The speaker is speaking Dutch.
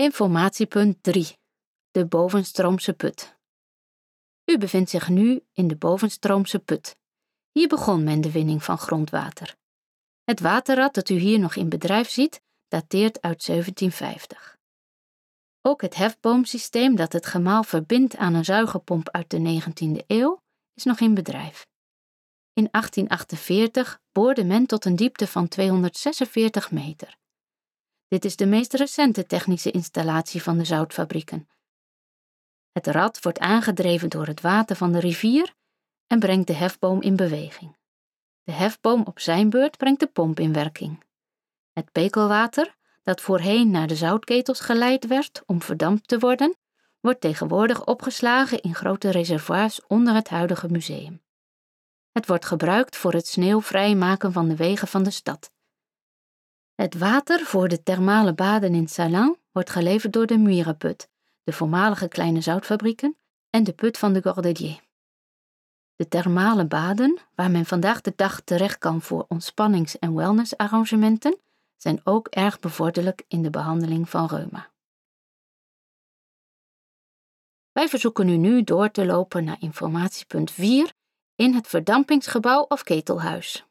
Informatiepunt 3. De bovenstroomse put. U bevindt zich nu in de bovenstroomse put. Hier begon men de winning van grondwater. Het waterrad dat u hier nog in bedrijf ziet, dateert uit 1750. Ook het hefboomsysteem dat het gemaal verbindt aan een zuigerpomp uit de 19e eeuw is nog in bedrijf. In 1848 boorde men tot een diepte van 246 meter. Dit is de meest recente technische installatie van de zoutfabrieken. Het rad wordt aangedreven door het water van de rivier en brengt de hefboom in beweging. De hefboom op zijn beurt brengt de pomp in werking. Het pekelwater, dat voorheen naar de zoutketels geleid werd om verdampt te worden, wordt tegenwoordig opgeslagen in grote reservoirs onder het huidige museum. Het wordt gebruikt voor het sneeuwvrij maken van de wegen van de stad. Het water voor de thermale baden in Salins wordt geleverd door de Muirenput, de voormalige kleine zoutfabrieken en de put van de Gordelier. De thermale baden, waar men vandaag de dag terecht kan voor ontspannings- en wellnessarrangementen, zijn ook erg bevorderlijk in de behandeling van reuma. Wij verzoeken u nu door te lopen naar informatiepunt 4 in het verdampingsgebouw of ketelhuis.